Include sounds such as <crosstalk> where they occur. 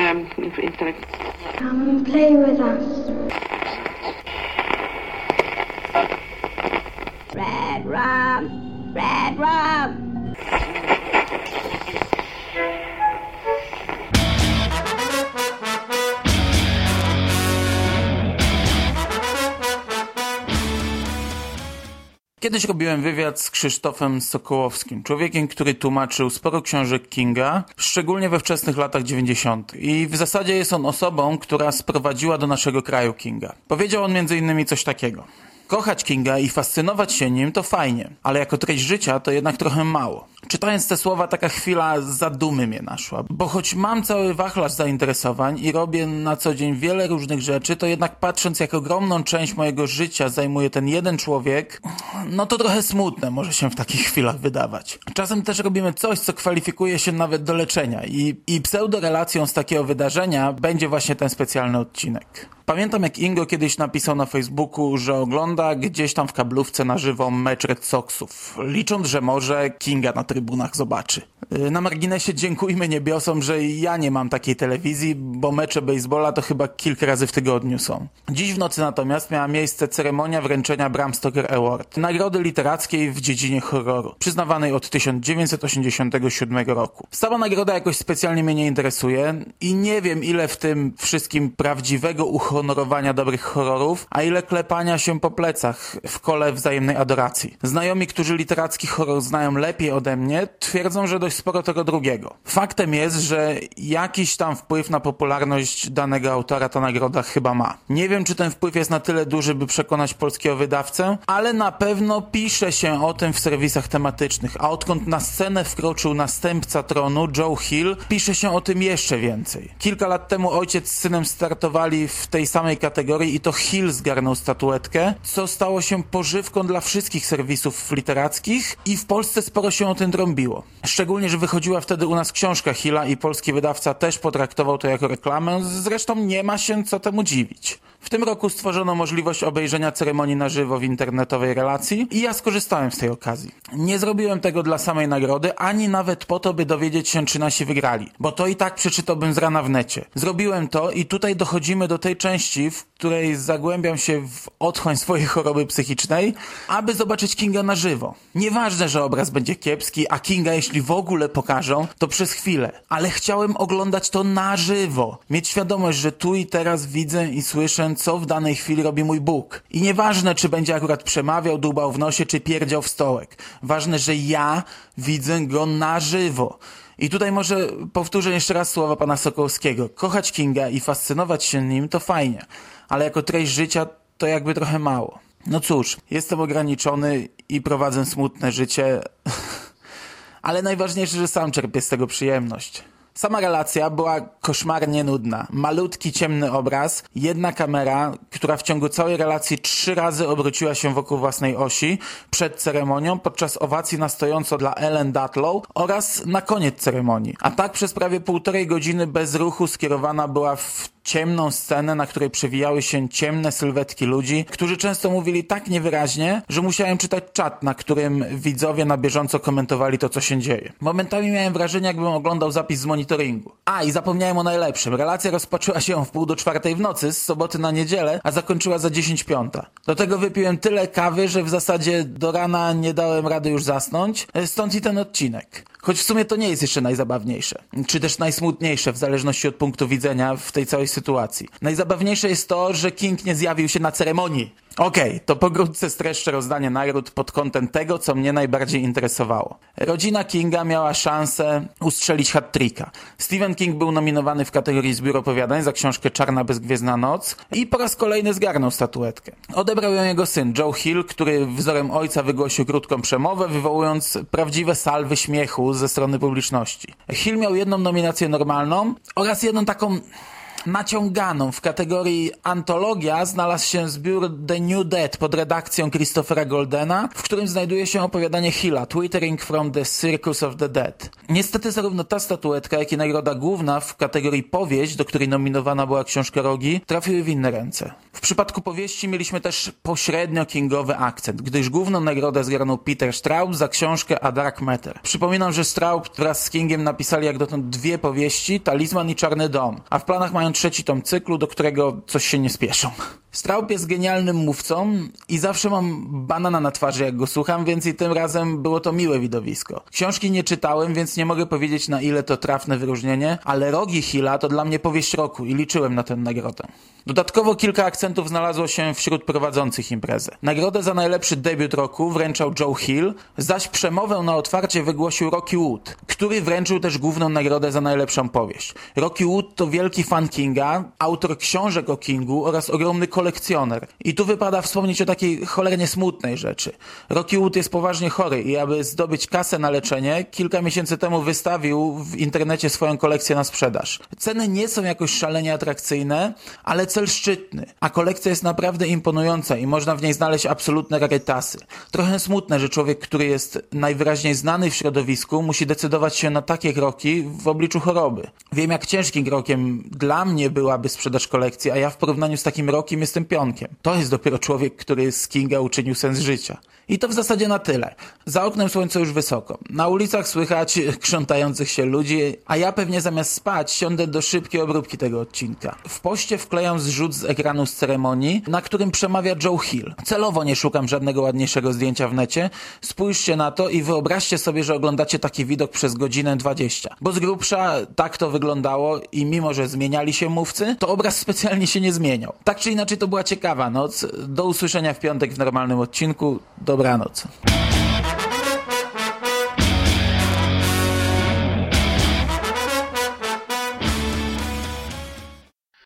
um, intellectual. Come and play with us. Red rum, red rum. Kiedyś robiłem wywiad z Krzysztofem Sokołowskim, człowiekiem, który tłumaczył sporo książek Kinga, szczególnie we wczesnych latach 90. I w zasadzie jest on osobą, która sprowadziła do naszego kraju Kinga. Powiedział on innymi coś takiego. Kochać Kinga i fascynować się nim to fajnie, ale jako treść życia to jednak trochę mało. Czytając te słowa taka chwila zadumy mnie naszła, bo choć mam cały wachlarz zainteresowań i robię na co dzień wiele różnych rzeczy, to jednak patrząc jak ogromną część mojego życia zajmuje ten jeden człowiek, no to trochę smutne może się w takich chwilach wydawać. Czasem też robimy coś, co kwalifikuje się nawet do leczenia i, i pseudorelacją z takiego wydarzenia będzie właśnie ten specjalny odcinek. Pamiętam jak Ingo kiedyś napisał na Facebooku, że ogląda gdzieś tam w kablówce na żywo mecz Red Soxów, licząc, że może Kinga na trybunach zobaczy. Yy, Na marginesie dziękujmy niebiosom, że ja nie mam takiej telewizji, bo mecze baseballa to chyba kilka razy w tygodniu są. Dziś w nocy natomiast miała miejsce ceremonia wręczenia Bram Stoker Award, nagrody literackiej w dziedzinie horroru, przyznawanej od 1987 roku. Sama nagroda jakoś specjalnie mnie nie interesuje i nie wiem ile w tym wszystkim prawdziwego uhonorowania dobrych horrorów, a ile klepania się po plecach w kole wzajemnej adoracji. Znajomi, którzy literacki horror znają lepiej ode mnie, twierdzą, że dość sporo tego drugiego. Faktem jest, że jakiś tam wpływ na popularność danego autora ta nagroda chyba ma. Nie wiem, czy ten wpływ jest na tyle duży, by przekonać polskiego wydawcę, ale na pewno pisze się o tym w serwisach tematycznych, a odkąd na scenę wkroczył następca tronu, Joe Hill, pisze się o tym jeszcze więcej. Kilka lat temu ojciec z synem startowali w tej samej kategorii i to Hill zgarnął statuetkę, co stało się pożywką dla wszystkich serwisów literackich i w Polsce sporo się o tym drąbiło. Szczególnie, że wychodziła wtedy u nas książka Hilla i polski wydawca też potraktował to jako reklamę, zresztą nie ma się co temu dziwić. W tym roku stworzono możliwość obejrzenia ceremonii na żywo w internetowej relacji i ja skorzystałem z tej okazji. Nie zrobiłem tego dla samej nagrody, ani nawet po to, by dowiedzieć się, czy nasi wygrali, bo to i tak przeczytałbym z rana w necie. Zrobiłem to i tutaj dochodzimy do tej części, w której zagłębiam się w otchłań swojej choroby psychicznej, aby zobaczyć Kinga na żywo. Nieważne, że obraz będzie kiepski, a Kinga jeśli w ogóle pokażą, to przez chwilę. Ale chciałem oglądać to na żywo. Mieć świadomość, że tu i teraz widzę i słyszę, co w danej chwili robi mój Bóg. I nieważne, czy będzie akurat przemawiał, dłubał w nosie, czy pierdział w stołek. Ważne, że ja widzę go na żywo. I tutaj może powtórzę jeszcze raz słowa pana Sokołowskiego. Kochać Kinga i fascynować się nim to fajnie, ale jako treść życia to jakby trochę mało. No cóż, jestem ograniczony i prowadzę smutne życie, <laughs> ale najważniejsze, że sam czerpię z tego przyjemność. Sama relacja była koszmarnie nudna. Malutki, ciemny obraz, jedna kamera, która w ciągu całej relacji trzy razy obróciła się wokół własnej osi przed ceremonią, podczas owacji na stojąco dla Ellen Datlow oraz na koniec ceremonii. A tak przez prawie półtorej godziny bez ruchu skierowana była w ciemną scenę, na której przewijały się ciemne sylwetki ludzi, którzy często mówili tak niewyraźnie, że musiałem czytać czat, na którym widzowie na bieżąco komentowali to, co się dzieje. Momentami miałem wrażenie, jakbym oglądał zapis z monitoringu. A, i zapomniałem o najlepszym. Relacja rozpoczęła się w pół do czwartej w nocy, z soboty na niedzielę, a zakończyła za dziesięć piąta. Do tego wypiłem tyle kawy, że w zasadzie do rana nie dałem rady już zasnąć, stąd i ten odcinek. Choć w sumie to nie jest jeszcze najzabawniejsze, czy też najsmutniejsze, w zależności od punktu widzenia w tej całej sytuacji. Najzabawniejsze jest to, że King nie zjawił się na ceremonii. Okej, to pokrótce streszczę rozdanie nagród pod kątem tego, co mnie najbardziej interesowało. Rodzina Kinga miała szansę ustrzelić hat-tricka. Stephen King był nominowany w kategorii zbiór opowiadań za książkę Czarna bezgwiezdna noc i po raz kolejny zgarnął statuetkę. Odebrał ją jego syn, Joe Hill, który wzorem ojca wygłosił krótką przemowę, wywołując prawdziwe salwy śmiechu ze strony publiczności. Hill miał jedną nominację normalną oraz jedną taką naciąganą. W kategorii antologia znalazł się zbiór The New Dead pod redakcją Christophera Goldena, w którym znajduje się opowiadanie Hilla, Twittering from the Circus of the Dead. Niestety zarówno ta statuetka, jak i nagroda główna w kategorii powieść, do której nominowana była książka Rogi, trafiły w inne ręce. W przypadku powieści mieliśmy też pośrednio kingowy akcent, gdyż główną nagrodę zgarnął Peter Straub za książkę A Dark Matter. Przypominam, że Straub wraz z Kingiem napisali jak dotąd dwie powieści, Talizman i Czarny Dom, a w planach mają trzeci tom cyklu, do którego coś się nie spieszą. Straub jest genialnym mówcą i zawsze mam banana na twarzy, jak go słucham, więc i tym razem było to miłe widowisko. Książki nie czytałem, więc nie mogę powiedzieć na ile to trafne wyróżnienie, ale Rogi Hilla to dla mnie powieść roku i liczyłem na tę nagrodę. Dodatkowo kilka akcentów znalazło się wśród prowadzących imprezę. Nagrodę za najlepszy debiut roku wręczał Joe Hill, zaś przemowę na otwarcie wygłosił Rocky Wood, który wręczył też główną nagrodę za najlepszą powieść. Rocky Wood to wielki fan Kinga, autor książek o Kingu oraz ogromny kolekcjoner. I tu wypada wspomnieć o takiej cholernie smutnej rzeczy. Rocky Wood jest poważnie chory i aby zdobyć kasę na leczenie, kilka miesięcy temu wystawił w internecie swoją kolekcję na sprzedaż. Ceny nie są jakoś szalenie atrakcyjne, ale cel szczytny, a kolekcja jest naprawdę imponująca i można w niej znaleźć absolutne rarytasy. Trochę smutne, że człowiek, który jest najwyraźniej znany w środowisku, musi decydować się na takie kroki w obliczu choroby. Wiem, jak ciężkim krokiem dla mnie byłaby sprzedaż kolekcji, a ja w porównaniu z takim rokiem jestem pionkiem. To jest dopiero człowiek, który z Kinga uczynił sens życia. I to w zasadzie na tyle. Za oknem słońce już wysoko. Na ulicach słychać <laughs> krzątających się ludzi, a ja pewnie zamiast spać siądę do szybkiej obróbki tego odcinka. W poście wklejam zrzut z ekranu z ceremonii, na którym przemawia Joe Hill. Celowo nie szukam żadnego ładniejszego zdjęcia w necie. Spójrzcie na to i wyobraźcie sobie, że oglądacie taki widok przez godzinę 20. Bo z grubsza tak to wyglądało i mimo, że zmieniali się mówcy, to obraz specjalnie się nie zmieniał. Tak czy inaczej to była ciekawa noc. Do usłyszenia w piątek w normalnym odcinku. Dobranoc.